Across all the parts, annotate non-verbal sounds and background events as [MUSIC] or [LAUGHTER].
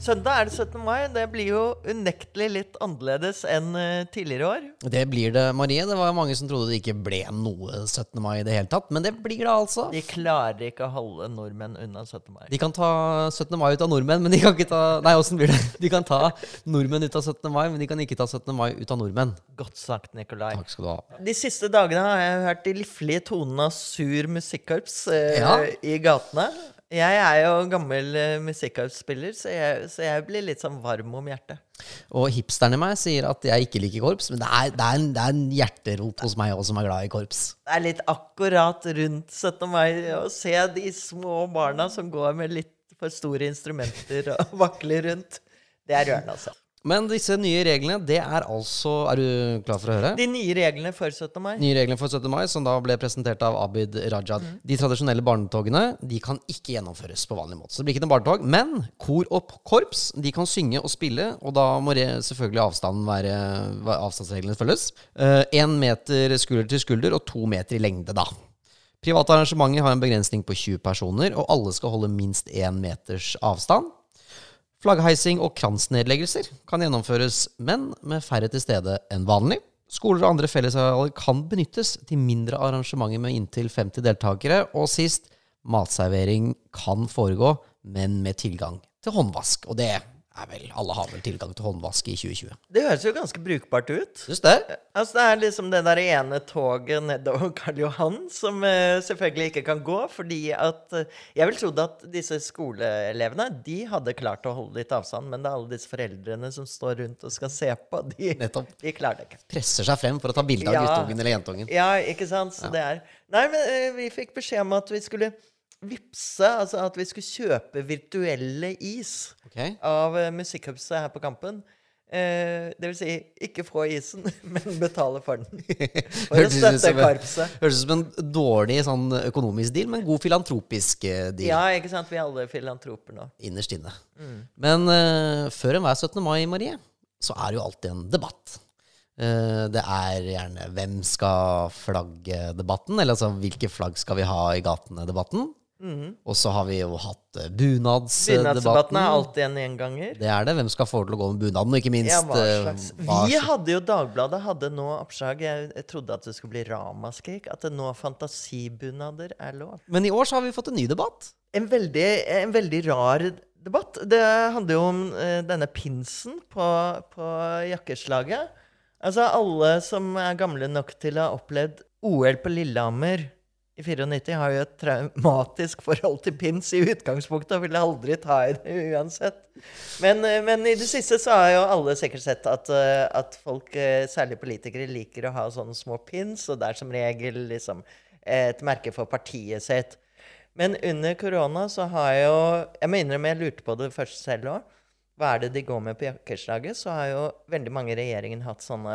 Søndag er det 17. mai. Det blir jo unektelig litt annerledes enn eh, tidligere år. Det blir det, Marie. Det var mange som trodde det ikke ble noe 17. mai i det hele tatt. Men det blir det altså. De klarer ikke å holde nordmenn unna 17. mai. De kan ta 17. mai ut av nordmenn, men de kan ikke ta Nei, åssen blir det? De kan ta nordmenn ut av 17. mai, men de kan ikke ta 17. mai ut av nordmenn. Godt sagt, Nikolai. Takk skal du ha. De siste dagene har jeg hørt de liflige tonene av sur musikkorps eh, Ja. i gatene. Jeg er jo gammel musikkorpsspiller, så så jeg blir litt sånn varm om hjertet. Og hipsteren i meg sier at jeg ikke liker korps, men det er, det er, en, det er en hjerterot hos meg også som er glad i korps. Det er litt akkurat rundt 17. mai å se de små barna som går med litt for store instrumenter og vakler rundt. Det er rørende, altså. Men disse nye reglene, det er altså Er du klar for å høre? De nye reglene for 17. mai. Nye reglene for 17. mai, som da ble presentert av Abid Rajad. De tradisjonelle barnetogene de kan ikke gjennomføres på vanlig måte. Så det blir ikke noe barnetog. Men kor og korps de kan synge og spille, og da må selvfølgelig avstanden være avstandsreglene følges. Én meter skulder til skulder og to meter i lengde, da. Private arrangementer har en begrensning på 20 personer, og alle skal holde minst én meters avstand. Flaggheising og kransnedleggelser kan gjennomføres, men med færre til stede enn vanlig. Skoler og andre fellesarealer kan benyttes til mindre arrangementer med inntil 50 deltakere. Og sist, matservering kan foregå, men med tilgang til håndvask. Og det er vel Alle har vel tilgang til håndvask i 2020. Det høres jo ganske brukbart ut. Syns det? Altså Det er liksom det der ene toget nedover [LAUGHS] Karl Johan som uh, selvfølgelig ikke kan gå, fordi at uh, Jeg vil trodd at disse skoleelevene de hadde klart å holde litt avstand, men det er alle disse foreldrene som står rundt og skal se på, de, [LAUGHS] de klarer det ikke. Presser seg frem for å ta bilde av Ja. guttungen eller jentungen. Ja, ikke sant? Så det er Nei, men uh, vi fikk beskjed om at vi skulle vippse, altså at vi skulle kjøpe virtuelle is okay. av uh, musikkhuset her på Kampen. Eh, det vil si, ikke få isen, [LAUGHS] men betale for den. [LAUGHS] For å støtte korpset. Høres ut som en dårlig sånn økonomisk deal, men god filantropisk eh, deal. Ja, ikke sant? Vi er alle filantroper nå. innerst inne. Men eh, før enhver 17. mai, Marie, så er det jo alltid en debatt. Eh, det er gjerne 'Hvem skal flagge?'-debatten, eller altså 'Hvilke flagg skal vi ha i gatene?'-debatten. Og så har vi jo hatt eh, bunadsdebatten. Bunadsdebatten er alltid en gjenganger. Det er det. Hvem skal få lov til å gå med bunaden? Og ikke minst Ja, hva eh, slags Vi hadde jo Dagbladet hadde nå oppslag Jeg, jeg trodde at det skulle bli ramaskrik. At det nå fantasibunader er lov. Men i år så har vi fått en ny debatt. En veldig, en veldig rar debatt. Det handler jo om eh, denne pinsen på, på jakkeslaget. Altså alle som er gamle nok til å ha opplevd OL på Lillehammer i 94, har jo et traumatisk forhold til pins i utgangspunktet og vil aldri ta i det uansett. Men, eh, men i det siste så har jo alle sikkert sett at, eh, at folk, eh, særlig politikere, liker å ha sånne små pins, og det er som regel liksom et merke for partiet sitt. Men under korona så har jo Jeg må innrømme jeg lurte på det først selv òg. Hva er det de går med på jakkeslaget? Så har jo veldig mange i regjeringen hatt sånne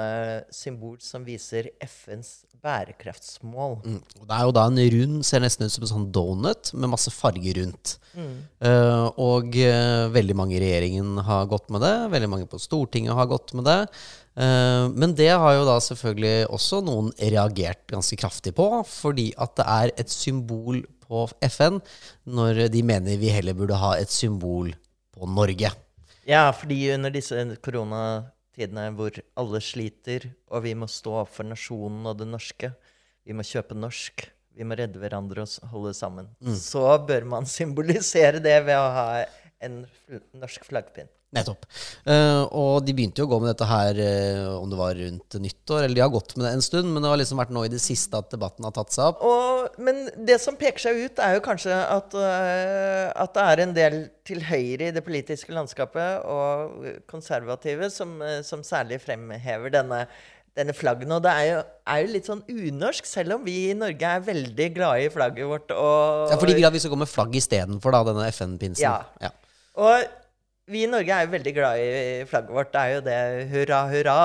symbol som viser FNs bærekraftsmål. Mm. Og Det er jo da en rund, ser nesten ut som en sånn donut med masse farger rundt. Mm. Uh, og uh, veldig mange i regjeringen har gått med det. Veldig mange på Stortinget har gått med det. Uh, men det har jo da selvfølgelig også noen reagert ganske kraftig på, fordi at det er et symbol på FN, når de mener vi heller burde ha et symbol på Norge. Ja, fordi under disse koronatidene hvor alle sliter, og vi må stå opp for nasjonen og det norske, vi må kjøpe norsk, vi må redde hverandre og holde sammen, så bør man symbolisere det ved å ha en norsk flaggpinn. Nettopp. Uh, og de begynte jo å gå med dette her uh, om det var rundt nyttår, eller de har gått med det en stund, men det har liksom vært nå i det siste at debatten har tatt seg opp. Og, men det som peker seg ut, er jo kanskje at, uh, at det er en del til høyre i det politiske landskapet, og konservative, som, som særlig fremhever denne, denne flaggen. Og det er jo, er jo litt sånn unorsk, selv om vi i Norge er veldig glade i flagget vårt. Og, Ja, for de vil at vi skal gå med flagg istedenfor denne FN-pinsen. Ja. Ja. Og vi i Norge er jo veldig glad i flagget vårt. Det er jo det hurra, hurra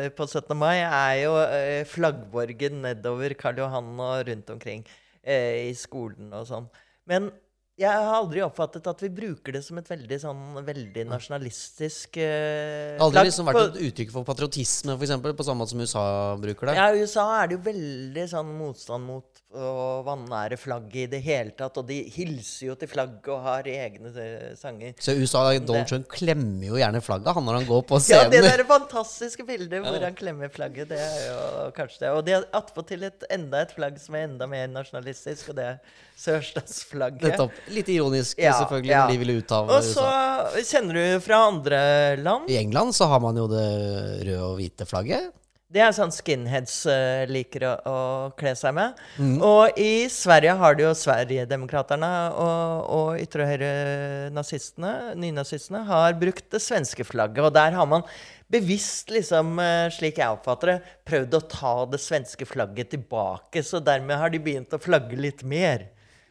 eh, på 17. mai er jo eh, flaggborgen nedover Karl Johan og rundt omkring eh, i skolen og sånn. Men jeg har aldri oppfattet at vi bruker det som et veldig sånn veldig nasjonalistisk eh, Aldri flagg liksom vært et uttrykk for patriotisme, for eksempel, på samme måte som USA bruker det. Ja, i USA er det jo veldig sånn motstand mot å vanære flagget i det hele tatt. Og de hilser jo til flagget og har egne eh, sanger. Så USA, Donald Trump klemmer jo gjerne flagget han når han går på scenen. [LAUGHS] Ja, det der fantastiske bildet hvor han klemmer flagget, det er jo kanskje det. Og de har attpåtil et, enda et flagg som er enda mer nasjonalistisk, og det er sørstatsflagget. Nettopp. Litt ironisk, Ja, selvfølgelig, ja. når de ville ut av Og så kjenner du fra andre land I England så har man jo det røde og hvite flagget. Det er sånn skinheads uh, liker å, å kle seg med. Mm. Og i Sverige har du jo Sverigedemokraterna og, og ytre høyre-nazistene, nynazistene, har brukt det svenske flagget. Og der har man bevisst, liksom, eh, slik jeg oppfatter det, prøvd å ta det svenske flagget tilbake. Så dermed har de begynt å flagge litt mer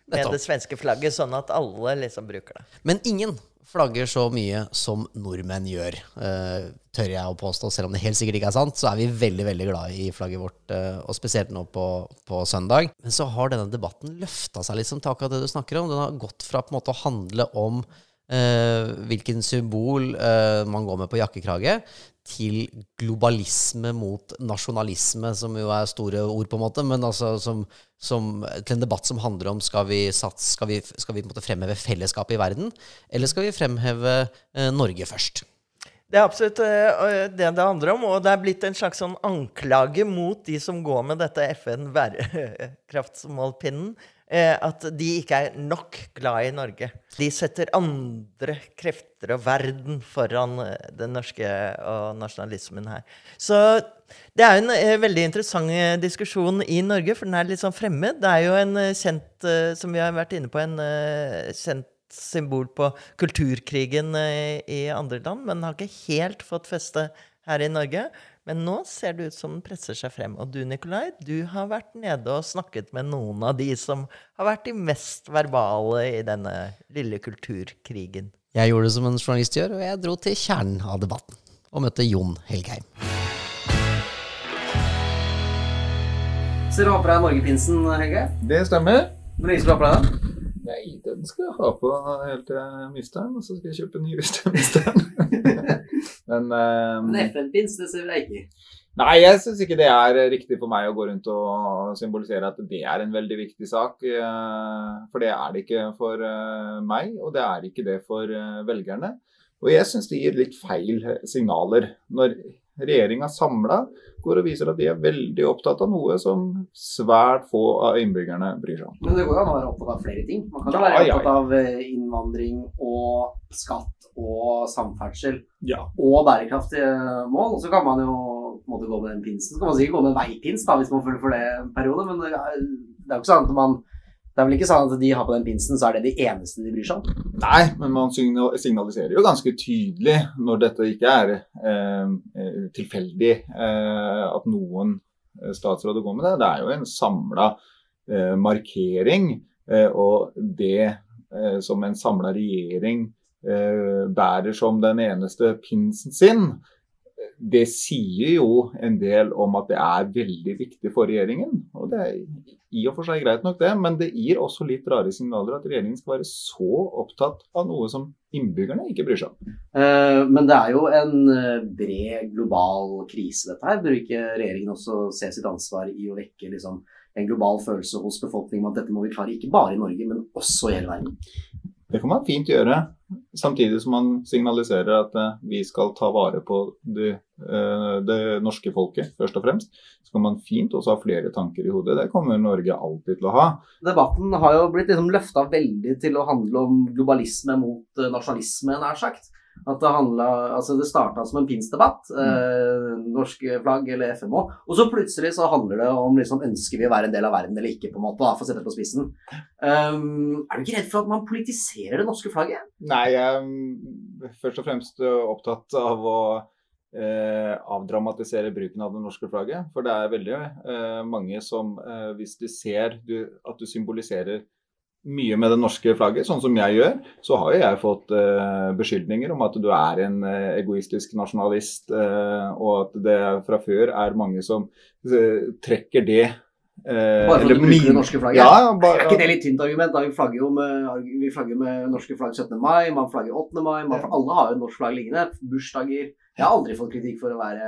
med Nettopp. det svenske flagget, sånn at alle liksom bruker det. Men ingen flagger så mye som nordmenn gjør, eh, tør jeg å påstå. Selv om det helt sikkert ikke er sant, så er vi veldig veldig glad i flagget vårt, eh, og spesielt nå på, på søndag. Men så har denne debatten løfta seg liksom til akkurat det du snakker om. Den har gått fra på en måte å handle om eh, hvilken symbol eh, man går med på jakkekrage, til globalisme mot nasjonalisme, som jo er store ord, på en måte, men altså som, som, til en debatt som handler om skal vi, sats, skal vi, skal vi fremheve fellesskapet i verden, eller skal vi fremheve eh, Norge først? Det er absolutt eh, det det handler om, og det er blitt en slags sånn anklage mot de som går med dette FN-bærekraftsmålpinnen, [LAUGHS] eh, at de ikke er nok glad i Norge. De setter andre krefter og verden foran eh, den norske og nasjonalismen her. Så det er jo en eh, veldig interessant eh, diskusjon i Norge, for den er litt sånn fremmed. Det er jo en eh, kjent, eh, som vi har vært inne på, en eh, kjent symbol på kulturkrigen eh, i andre land, men har ikke helt fått feste her i Norge. Men nå ser det ut som den presser seg frem. Og du, Nikolai, du har vært nede og snakket med noen av de som har vært de mest verbale i denne lille kulturkrigen. Jeg gjorde det som en journalist gjør, og jeg dro til kjernen av debatten og møtte Jon Helgheim. Så dere har på deg Norgepinsen, Helge? Det stemmer. Hvor lenge skal du ha på deg den? Nei, den skal jeg ha på helt til jeg mister den, og så skal jeg kjøpe en ny hvis [LAUGHS] jeg mister den. Men eh, Men FN-pins, det ser jeg ikke. Nei, jeg syns ikke det er riktig for meg å gå rundt og symbolisere at det er en veldig viktig sak. eh, For det er det ikke for eh, meg, og det er ikke det for eh, velgerne. Og jeg syns det gir litt feil signaler når regjeringa samla går og viser at de er veldig opptatt av noe som svært få av innbyggerne bryr seg om. Men det går jo an å være opptatt av flere ting. Man kan jo Ja, være opptatt av eh, innvandring og skatt og samferdsel Ja. og bærekraftige mål. Og så kan man jo på en måte gå med den pinsen. Så kan man sikkert gå med veipins da, hvis man føler for det en periode, men det det er jo ikke sånn at man det er vel ikke sånn at de har på den pinsen, så er det de eneste de bryr seg om. Nei, men man signaliserer jo ganske tydelig når dette ikke er eh, eh, tilfeldig eh, at noen eh, statsråder går med det. Det er jo en samla eh, markering, eh, og det som en samla regjering bærer som den eneste pinsen sin, det sier jo en del om at det er veldig viktig for regjeringen. Og det er i og for seg greit nok, det, men det gir også litt rare signaler at regjeringen skal være så opptatt av noe som innbyggerne ikke bryr seg om. Eh, Men det er jo en eh, bred global krise, dette her. Bør ikke regjeringen også se sitt ansvar i å vekke liksom, en global følelse hos befolkningen om at dette må vi klare, ikke bare i Norge, men også i hele verden? Det kan man fint gjøre, samtidig som man signaliserer at eh, vi skal ta vare på det, eh, det norske folket, først og fremst. Så kan man fint også ha flere tanker i hodet. Det kommer Norge alltid til å ha. Debatten har jo blitt liksom løfta veldig til å handle om globalisme mot eh, nasjonalisme, nær sagt. At det handla Altså, det starta som en pinsdebatt. Eh, norsk flagg eller FMO. Og så plutselig så handler det om liksom ønsker vi å være en del av verden eller ikke, på en måte, da, for å sette det på spissen. Um, er du ikke redd for at man politiserer det norske flagget? Nei, jeg er mm, først og fremst opptatt av å eh, avdramatisere bruken av det norske flagget. For det er veldig eh, mange som, eh, hvis de ser du, at du symboliserer mye med det norske flagget, sånn som jeg gjør, så har jo jeg fått uh, beskyldninger om at du er en uh, egoistisk nasjonalist, uh, og at det fra før er mange som trekker det Bare for eller du bruker det norske flagget? Ja, Er bare, ikke det litt tynt argument? da? Vi flagger jo med, vi flagger med norske flagg 17. mai, man flagger 8. mai. Man, alle har jo norsk flagg liggende. Bursdager. Jeg har aldri fått kritikk for å være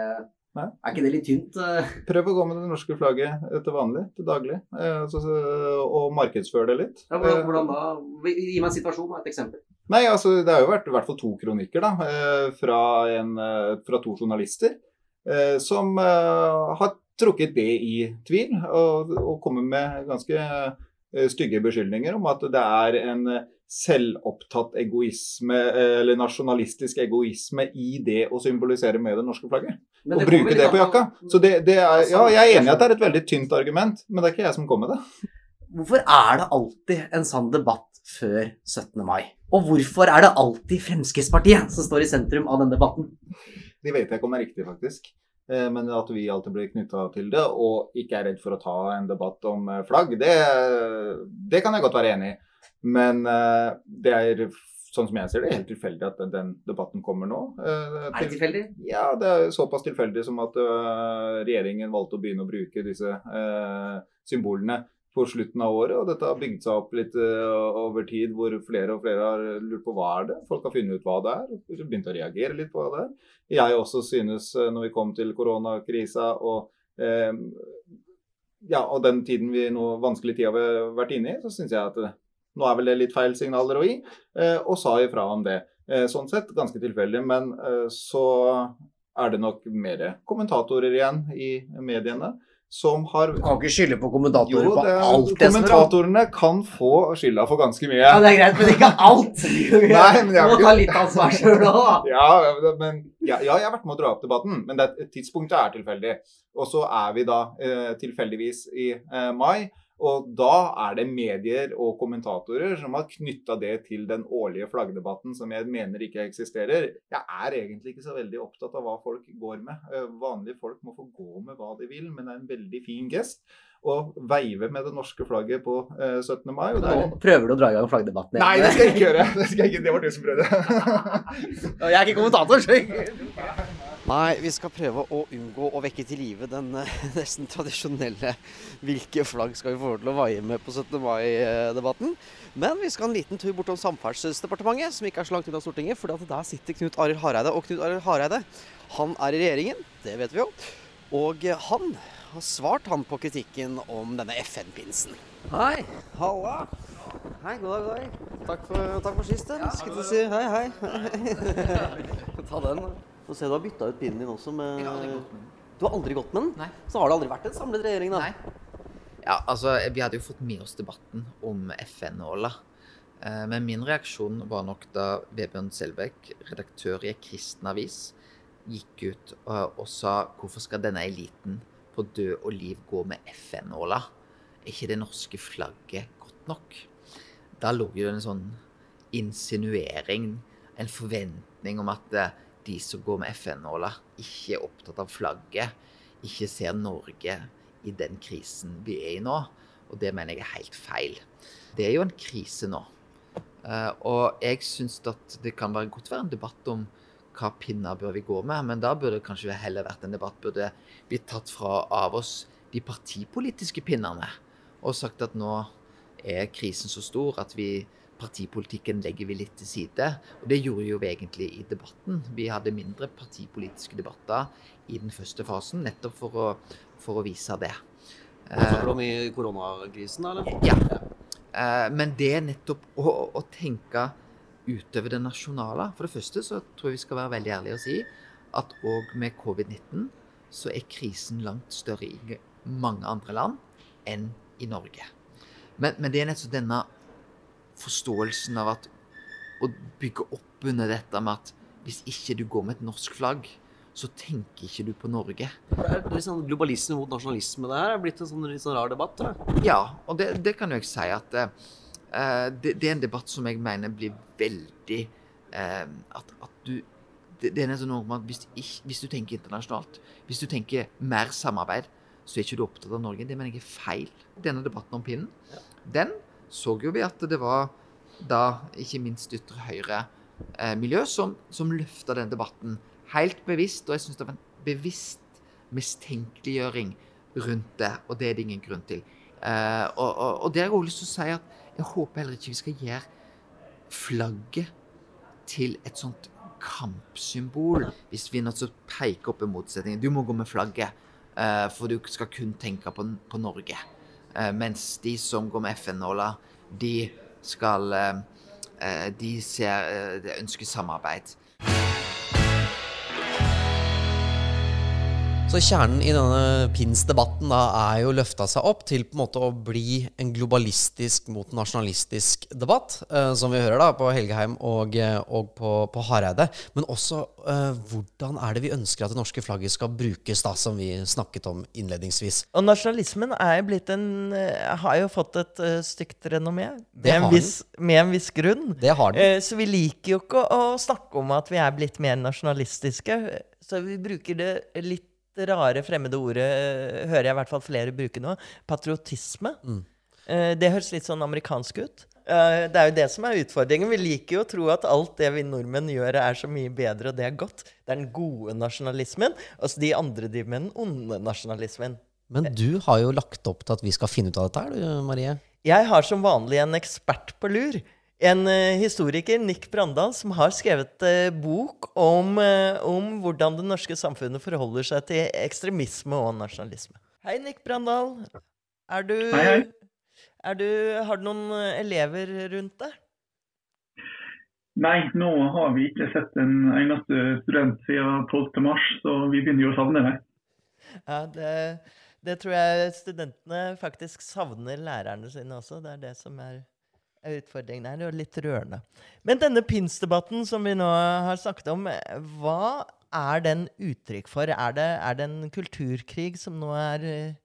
Nei. Er ikke det litt tynt? eh? [LAUGHS] Prøv å gå med det norske flagget til vanlig, til daglig, eh, og markedsføre det litt. Ja, hvordan, Eh, da? Gi meg en situasjon, og et eksempel. Nei, altså det har jo vært i hvert fall to kronikker da, fra, en, fra to journalister som har trukket det i tvil og, og kommer med ganske stygge beskyldninger om at det er en selvopptatt egoisme, eller nasjonalistisk egoisme i det å symbolisere med det norske flagget. Men Og bruke det på jakka. Så det, det er, ja, jeg er enig i at det er et veldig tynt argument, men det er ikke jeg som kom med det. Hvorfor er det alltid en sånn debatt før 17. mai? Og hvorfor er det alltid Fremskrittspartiet som står i sentrum av denne debatten? Det vet jeg ikke om er riktig, faktisk. Eh, Men at vi alltid blir knytta til det, og ikke er redd for å ta en debatt om eh, flagg, det, det kan jeg godt være enig i. Men eh, det er, sånn som jeg ser det, helt tilfeldig at den, den debatten kommer nå. Eh, Er det tilfeldig? Ja, det er såpass tilfeldig som at uh, regjeringen valgte å begynne å bruke disse uh, symbolene på slutten av året. Og dette har bygd seg opp litt uh, over tid, hvor flere og flere har lurt på hva er det Folk har funnet ut hva det er, og begynt å reagere litt på hva det er. Jeg også synes, når vi kom til koronakrisa og ja, og den tiden vi nå, vanskelige tida vi har vært inne i, så syns jeg at nå er vel det litt feil signaler å gi, øh, og sa ifra om det. Eh, Sånn sett ganske tilfeldig, men eh, så er det nok mer kommentatorer igjen i mediene som har Du kan ikke skylde på kommentatorer Jo, det på alt det som kommentatorene kan få skylda for ganske mye. Ja, det er greit, men ikke alt. [LAUGHS] Nei, men jeg Du må ta litt ansvar sjøl òg, da. Ja, men, ja, ja, jeg har vært med å dra opp debatten, men det, tidspunktet er tilfeldig. Og så er vi da eh, tilfeldigvis i eh, mai, og da er det medier og kommentatorer som har knytta det til den årlige flaggdebatten som jeg mener ikke eksisterer. Jeg er egentlig ikke så veldig opptatt av hva folk går med. Eh, vanlige folk må få gå med hva de vil, men det er en veldig fin gest å veive med det norske flagget på eh, 17. mai. Og det er Nå prøver du å dra i gang flaggdebatten Nei, det skal jeg ikke gjøre. [LAUGHS] Det, skal jeg ikke. det var du som prøvde. [LAUGHS] Jeg er ikke kommentator, så Nei, vi skal prøve å unngå å vekke til live den eh, [LAUGHS] nesten tradisjonelle 'hvilke flagg skal vi få til å vaie med på 17. mai'-debatten. Men vi skal en liten tur bortom Samferdselsdepartementet, som ikke er så langt unna Stortinget. For der sitter Knut Arild Hareide. Og Knut Arild Hareide han er i regjeringen, det vet vi jo. Og eh, han har svart han på kritikken om denne FN-pinsen. Hei, halla. Hei, god dag, god dag. Takk for, takk for sist. Ja, Skulle til å si hei, hei. [LAUGHS] Ta den. Få se, du har bytta ut pinnen din også med den. Du har aldri gått med den? Nei. Så har det aldri vært en samlet regjering, da? Nei. Ja, altså, vi hadde jo fått med oss debatten om FN-nåla. Eh, Men min reaksjon var nok da Vebjørn Selbekk, redaktør i en kristen avis, gikk ut og, og sa hvorfor skal denne eliten på død og liv gå med FN-nåla? Er ikke det norske flagget godt nok? Da lå jo en sånn insinuering, en forventning om at eh, de som går med FN-nåla, ikke er opptatt av flagget, ikke ser Norge i den krisen vi er i nå. Og det mener jeg er helt feil. Det er jo en krise nå. Eh, og jeg syns at det kan være godt være en debatt om hva pinner bør vi gå med, men da burde det kanskje heller vært en debatt burde vi tatt fra av oss de partipolitiske pinnene og sagt at nå er krisen så stor at vi partipolitikken legger vi litt til side. Og det gjorde jo vi egentlig i debatten. Vi hadde mindre partipolitiske debatter i den første fasen, nettopp for å, for å vise det. Snakker du om i koronakrisen, eller? Ja. Eh, Men det er nettopp å, å tenke utover det nasjonale. For det første så tror jeg vi skal være veldig ærlige og si at òg med covid-19 så er krisen langt større i mange andre land enn i Norge. Men, men det er nettopp denne forståelsen av at å bygge opp under dette med at hvis ikke du går med et norsk flagg, så tenker ikke du på Norge. Det er litt sånn globalisme mot nasjonalisme, det her. er blitt en sånn litt sånn rar debatt, tror jeg. Ja, og det, det kan jo jeg si at eh, det, det er en debatt som jeg mener blir veldig eh, at, at du det, det er nesten med at hvis, ikke, hvis du tenker internasjonalt, hvis du tenker mer samarbeid, så er ikke du opptatt av Norge. Det mener jeg er feil. Denne debatten om pinnen, den så jo vi at det var da ikke minst ytre høyre-miljø som, som løfta den debatten helt bevisst. Og jeg syns det var en bevisst mistenkeliggjøring rundt det, og det er det ingen grunn til. Eh, og, og, og det har jeg også lyst til å si at jeg håper heller ikke vi skal gjøre flagget til et sånt kampsymbol hvis vi nå nødt til å peke opp en motsetning. Du må gå med flagget, eh, for du skal kun tenke på, på Norge. Eh, mens de som går med FN-nåla, de skal eh, De ser, ønsker samarbeid. Så kjernen i denne PINS-debatten da er jo løfta seg opp til på en måte å bli en globalistisk mot nasjonalistisk debatt, eh, som vi hører da på Helgeheim og, eh, og på, på Hareide. Men også eh, hvordan er det vi ønsker at det norske flagget skal brukes, da, som vi snakket om innledningsvis. Og nasjonalismen er jo blitt en eh, har jo fått et uh, stygt renommé. Med en, viss, med en viss grunn. Det har den. Eh, så vi liker jo ikke å, å snakke om at vi er blitt mer nasjonalistiske. Så vi bruker det litt rare fremmede ordet, eh, hører jeg i hvert fall flere bruke nå, patriotisme. Mm. Eh, det høres litt sånn amerikansk ut. Eh, det er jo det som er utfordringen. Vi liker jo å tro at alt det vi nordmenn gjør, er så mye bedre, og det er godt. Det er den gode nasjonalismen. Og de andre driver med den onde nasjonalismen. Men du har jo lagt opp til at vi skal finne ut av dette her, du Marie. Jeg har som vanlig en ekspert på lur. En eh, historiker, Nick Brandal, som har skrevet eh, bok om, eh, om hvordan det norske samfunnet forholder seg til ekstremisme og nasjonalisme. Hei, Nick Brandal. Er du, Hei, hei. Er du, har du noen elever rundt deg? Nei, nå har vi ikke sett en eneste student siden 12. mars, så vi begynner jo å savne deg. Ja, det, det tror jeg studentene faktisk savner lærerne sine også. Det er det som er, er utfordringen her. Og litt rørende. Men denne PINS-debatten som vi nå har snakket om, hva er den uttrykk for? Er det, er det en kulturkrig som nå er, eh,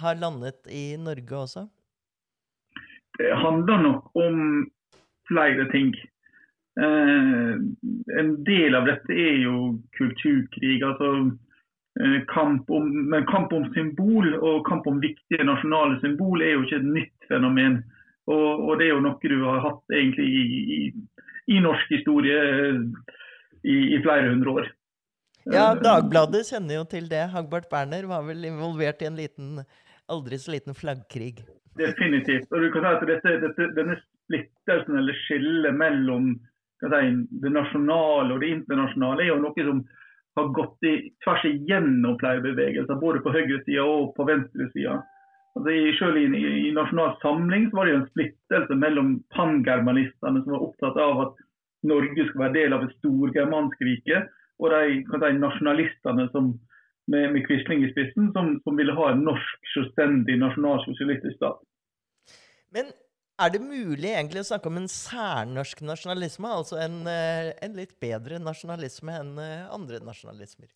har landet i Norge også? Det handler nok om flere ting. Eh, en del av dette er jo kulturkrig. altså eh, kamp om, Men kamp om symbol og kamp om viktige nasjonale symbol er jo ikke et nytt fenomen. Og, og det er jo noe du har hatt egentlig i, i, i norsk historie eh, i, i flere hundre år. Ja, Dagbladet kjenner jo til det. Hagbart Berner var vel involvert i en liten, aldri så liten flaggkrig. Definitivt. Og du kan si at dette, dette, Denne splittelsen eller skillet mellom si, det nasjonale og det internasjonale er jo noe som har gått i, tvers igjennom flere bevegelser, både på høyresida og på venstresida. Altså, selv i, i Nasjonal Samling var det jo en splittelse mellom pangermanistene, som var opptatt av at Norge skulle være del av et storgermansk rike, og de si, nasjonalistene som, med, med Quisling i spissen, som, som ville ha en norsk, selvstendig nasjonalsosialistisk stat. Men er det mulig egentlig å snakke om en særnorsk nasjonalisme? Altså en, eh, en litt bedre nasjonalisme enn eh, andre nasjonalismer?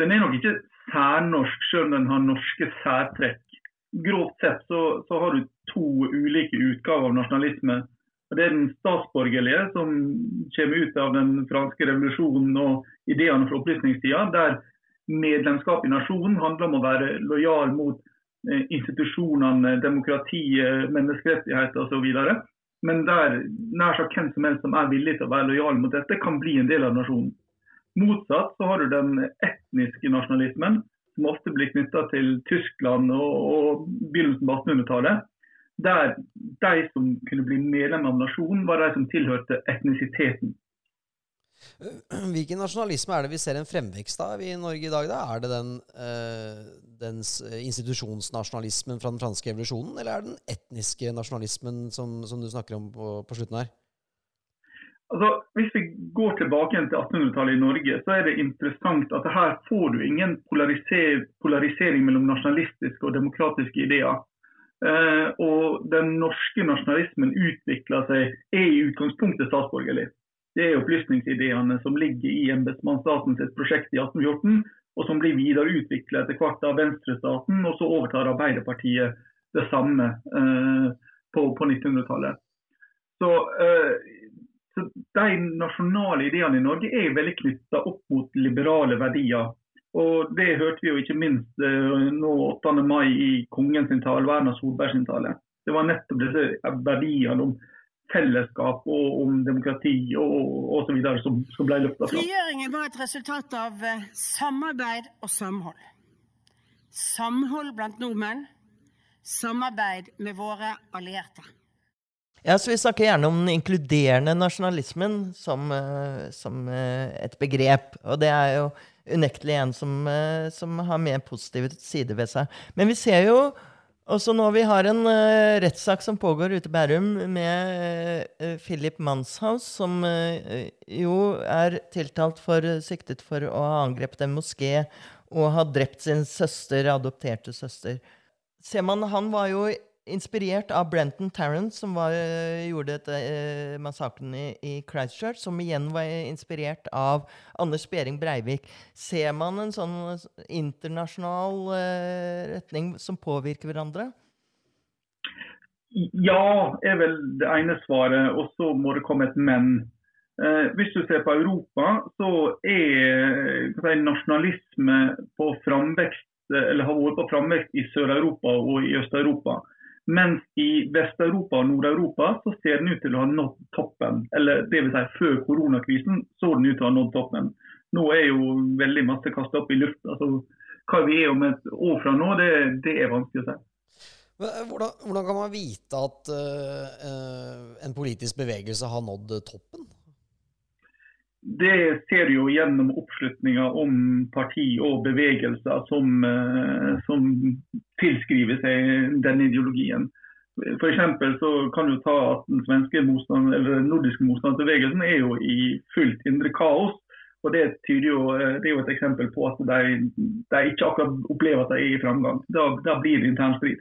Den er nok ikke særnorsk, selv om den har norske særtrekk. Grovt sett så, så har du to ulike utgaver av nasjonalisme. Det er den statsborgerlige, som kommer ut av den franske revolusjonen og ideene fra opplysningstida, der medlemskap i nasjonen handler om å være lojal mot eh, institusjonene, demokratiet, menneskerettigheter osv. Men der nær sagt hvem som helst som er villig til å være lojal mot dette, kan bli en del av nasjonen. Motsatt så har du den etniske nasjonalismen, som ofte blir knytta til Tyskland og, og begynnelsen på 1800-tallet. Der de som kunne bli medlem av nasjonen, var de som tilhørte etnisiteten. Hvilken nasjonalisme er det vi ser en fremvekst av i Norge i dag? da? Er det den, eh, den institusjonsnasjonalismen fra den franske revolusjonen, eller er det den etniske nasjonalismen som, som du snakker om på, på slutten her? Altså, hvis vi går tilbake til 1800-tallet i Norge, så er det interessant at her får du ingen polariser polarisering mellom nasjonalistiske og demokratiske ideer. Eh, og Den norske nasjonalismen utvikler seg, er i utgangspunktet statsborgerlig. Det er opplysningsideene som ligger i embetsmannsstaten sitt prosjekt i 1814, og som blir videreutvikla etter hvert av venstrestaten, og så overtar Arbeiderpartiet det samme eh, på, på 1900-tallet. Så, eh, så De nasjonale ideene i Norge er veldig knytta opp mot liberale verdier. Og Det hørte vi jo ikke minst eh, nå 8. mai i kongens tale Erna Solberg sin tale. Det var nettopp disse verdiene om fellesskap og om demokrati og osv. Som, som ble løfta fram. Frigjøringen var et resultat av eh, samarbeid og samhold. samhold blant nordmenn, samarbeid med våre allierte. Ja, så Vi snakker gjerne om den inkluderende nasjonalismen som, uh, som uh, et begrep. Og det er jo unektelig en som, uh, som har mer positive sider ved seg. Men vi ser jo også nå vi har en rettssak som pågår ute i Bærum med Philip Manshaus, som jo er tiltalt for siktet for å ha angrepet en moské og ha drept sin søster, adopterte søster. Ser man, Han var jo inspirert av Brenton Tarrant, som var, eh, gjorde dette eh, massakren i, i, Christchurch, som igjen var inspirert av Anders Behring Breivik. Ser man en sånn internasjonal eh, retning som påvirker hverandre? Ja, er vel det ene svaret. Og så må det komme et men. Eh, hvis du ser på Europa, så er si, nasjonalisme på framvekst, eller har vært på framvekst i Sør-Europa og i Øst-Europa. Mens i Vest-Europa og Nord-Europa så ser den ut til å ha nådd toppen. Eller vil si, før koronakrisen så den ut til å ha nådd toppen. Nå er jo veldig masse kasta opp i lufta. Altså, hva vi er om et år fra nå, det, det er vanskelig å si. Hvordan, hvordan, kan man vite at uh, en politisk bevegelse har nådd toppen? Det ser du jo gjennom oppslutninga om parti og bevegelser som, eh, som tilskriver seg den ideologien. For så kan du ta at Den svenske motstand, eller nordiske motstandsbevegelsen er jo i fullt indre kaos. og Det, jo, det er jo et eksempel på at de, de ikke akkurat opplever at de er i framgang. Da, da blir det intern strid.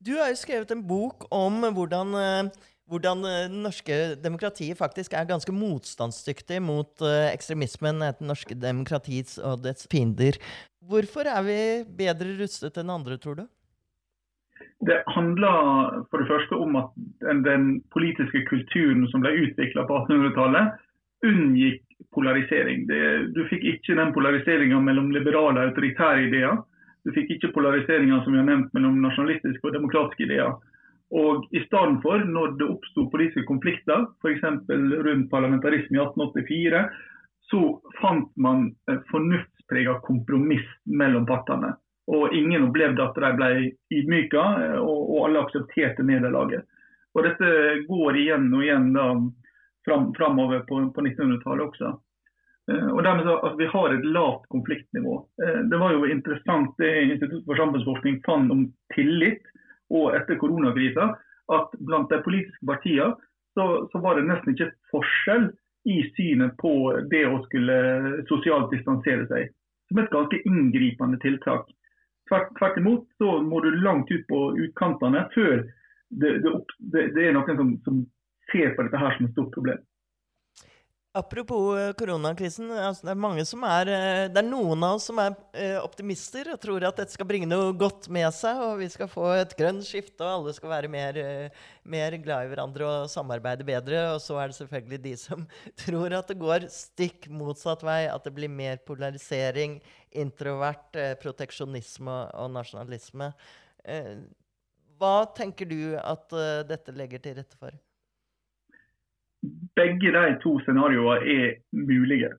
Du har jo skrevet en bok om hvordan eh, hvordan det eh, norske demokratiet faktisk er ganske motstandsdyktig mot uh, ekstremismen, det norske demokratiets og dets fiender. Hvorfor er vi bedre rustet enn andre, tror du? Det handler for det første om at den politiske kulturen som ble utvikla på 1800-tallet, unngikk polarisering. Det, du fikk ikke den polariseringa mellom liberale og autoritære ideer. Du fikk ikke polariseringa som vi har nevnt mellom nasjonalistiske og demokratiske ideer. Og i stedet for, når det oppsto politiske konflikter, f.eks. rundt parlamentarisme i 1884, så fant man fornuftsprega kompromiss mellom partene. Og ingen opplevde at de ble ydmyka, og, og alle aksepterte nederlaget. Og dette går igjen og igjen da, fram, framover på, på 1900-tallet også. Eh, og dermed så, altså, Vi har et lavt konfliktnivå. Eh, det var jo interessant det Institutt for samfunnsforskning fant om tillit og etter koronakrisa, at blant de politiske partiene så, så, var det nesten ikke forskjell i synet på det å skulle sosialt distansere seg. Som et ganske inngripende tiltak. Tvert imot så må du langt ut på utkantene før det, det, det, det er noen som, som ser på dette her som et stort problem. Apropos eh, koronakrisen. Altså det, er er, eh, det er noen av oss som er eh, optimister og tror at dette skal bringe noe godt med seg, og vi skal få et grønt skifte, og alle skal være mer, mer glad i hverandre og samarbeide bedre. Og så er det selvfølgelig de som [LAUGHS] tror at det går stikk motsatt vei, at det blir mer polarisering, introvert, proteksjonisme og nasjonalisme. Hva tenker du at dette legger til rette for? Begge de to scenarioene er mulige.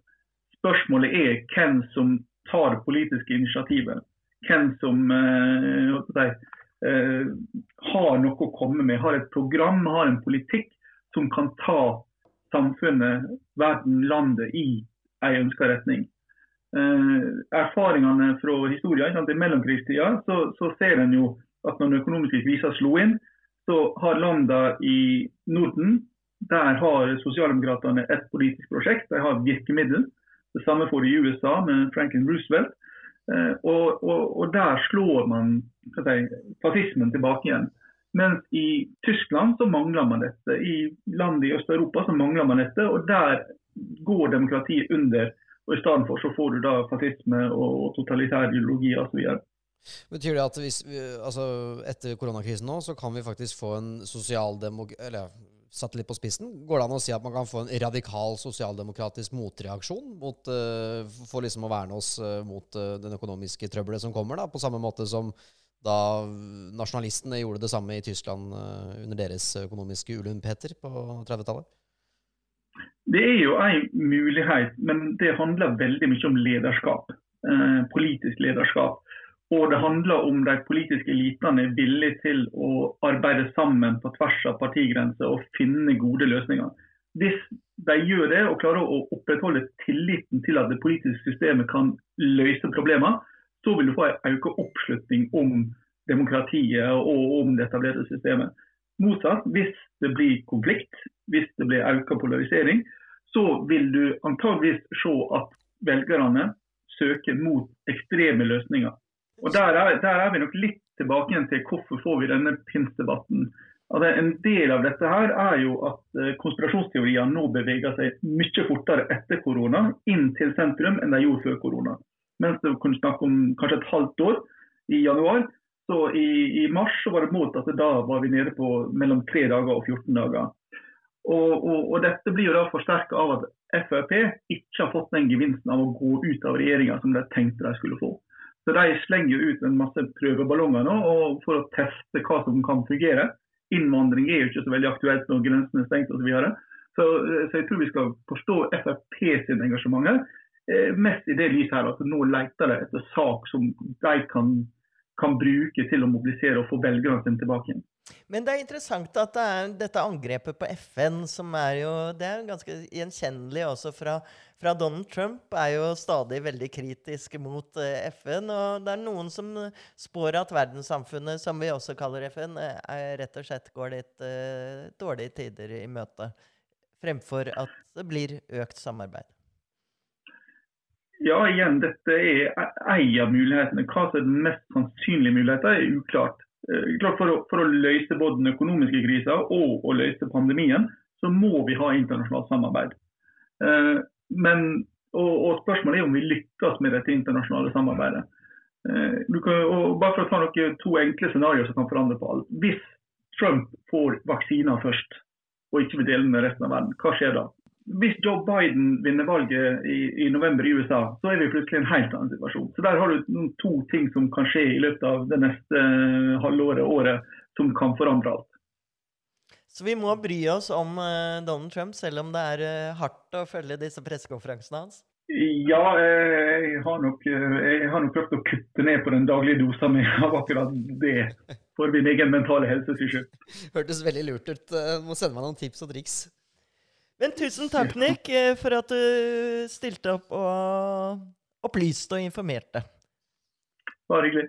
Spørsmålet er hvem som tar det politiske initiativet. Hvem som si, uh, har noe å komme med, har et program, har en politikk som kan ta samfunnet, verden, landet i en ønsket retning. Uh, erfaringene fra historien i mellomkrigstida, så, så, ser en jo at når den økonomiske krisa slo inn, så har landene i Norden der har sosialdemokratene et politisk prosjekt, de har virkemiddel. Det samme får de i USA med Franklin Roosevelt. Eh, og, og, og, der slår man si, fascismen tilbake igjen. Mens i Tyskland så mangler man dette. I land i Øst-Europa så mangler man dette. Og der går demokratiet under. Og i stedet for så får du da fascisme og totalitær ideologi osv. Betyr det at hvis, altså etter koronakrisen nå, så kan vi faktisk få en sosialdemok... Eller satt litt på spissen, går det an å si at man kan få en radikal sosialdemokratisk motreaksjon mot, uh, for liksom å verne oss uh, mot uh, den økonomiske trøbbelet som kommer, da, på samme måte som da nasjonalistene gjorde det samme i Tyskland under deres økonomiske ulundpeter på 30-tallet? Det er jo en mulighet, men det handler veldig mye om lederskap. politisk lederskap. Og det handler om de politiske elitene er villige til å arbeide sammen på tvers av partigrenser og finne gode løsninger. Hvis de gjør det og klarer å opprettholde tilliten til at det politiske systemet kan løse problemer, så vil du få en økt oppslutning om demokratiet og om det etablerte systemet. Motsatt, hvis det blir konflikt, hvis det blir økt polarisering, så vil du antageligvis se at velgerne søker mot ekstreme løsninger. Og Der er, der er vi nok litt tilbake igjen til hvorfor får vi denne PINS-debatten. Altså, en del av dette her er jo at eh, konspirasjonsteorier nå beveger seg mye fortere etter korona inn til sentrum enn de gjorde før korona. Mens det kunne snakke om kanskje et halvt år i januar, så i, i mars så var det mot at da var vi nede på mellom 3 dager og 14 dager. Og, og, og Dette blir jo da forsterka av at Frp ikke har fått den gevinsten av å gå ut av regjeringa som de tenkte de skulle få. Så De slenger ut en masse prøveballonger nå for å teste hva som kan fungere. Innvandring er jo ikke så veldig aktuelt når grensene er stengt osv. Så, så Så jeg tror vi skal forstå Frp sin engasjement her. Eh, mest i det lyset her at nå leter de etter sak som de kan, kan bruke til å mobilisere og få velgerne sine tilbake igjen. Men det er interessant at det er dette angrepet på FN, som er jo Det er ganske gjenkjennelig også fra, fra Donald Trump, er jo stadig veldig kritisk mot uh, FN. Og det er noen som spår at verdenssamfunnet, som vi også kaller FN, er, rett og slett går litt uh, dårlige tider i møte. Fremfor at det blir økt samarbeid. Ja, igjen, dette er ei av mulighetene. Hva som er den mest sannsynlige muligheten, er uklart. Eh, klart for å, for å, løse både den økonomiske krisa og å løse pandemien, så må vi ha internasjonalt samarbeid. Eh, men, og, og, Spørsmålet er om vi lykkes med dette internasjonale samarbeidet. Eh, kan, bare for å ta noen To enkle scenarioer som kan forandre på alt. Hvis Trump får vaksiner først, og ikke vil dele med resten av verden, hva skjer da? Hvis Joe Biden vinner valget i, i, november i USA, så er vi plutselig i en helt annen situasjon. Så Der har du to ting som kan skje i løpet av det neste uh, halvåret, året, som kan forandre alt. Så vi må bry oss om uh, Donald Trump, selv om det er uh, hardt å følge disse pressekonferansene hans? Ja, jeg har, nok, jeg har nok prøvd å kutte ned på den daglige dosa mi av akkurat det. For min egen mentale helse skyld. [LAUGHS] Hørtes veldig lurt ut. Du må sende meg noen tips og triks. Men tusen takk, Nick, eh, for at du stilte opp og opplyste og informerte. Bare hyggelig.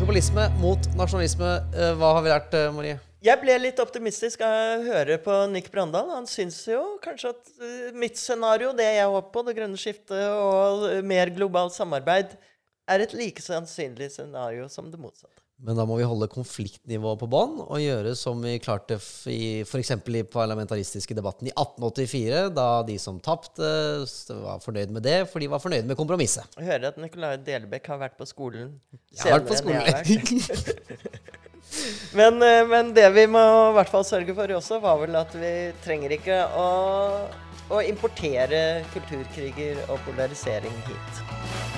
Globalisme mot nasjonalisme. Eh, hva har vi lært, eh, Marie? Jeg ble litt optimistisk av å høre på Nick Brandal. Han syns jo kanskje at mitt scenario, det jeg håper på, det grønne skiftet og mer globalt samarbeid, er et like sannsynlig scenario som det motsatte. Men da må vi holde konfliktnivået på bånn og gjøre som vi klarte i f.eks. i parlamentaristiske debatten i 1884, da de som tapte, var fornøyd med det, for de var fornøyd med kompromisset. Jeg hører at Nicolai Delbekk har vært på skolen jeg har vært på skolen. [LAUGHS] men, eh, men, det vi må i hvert fall sørge for også, var vel at vi trenger ikke å, å importere kulturkriger og polarisering hit.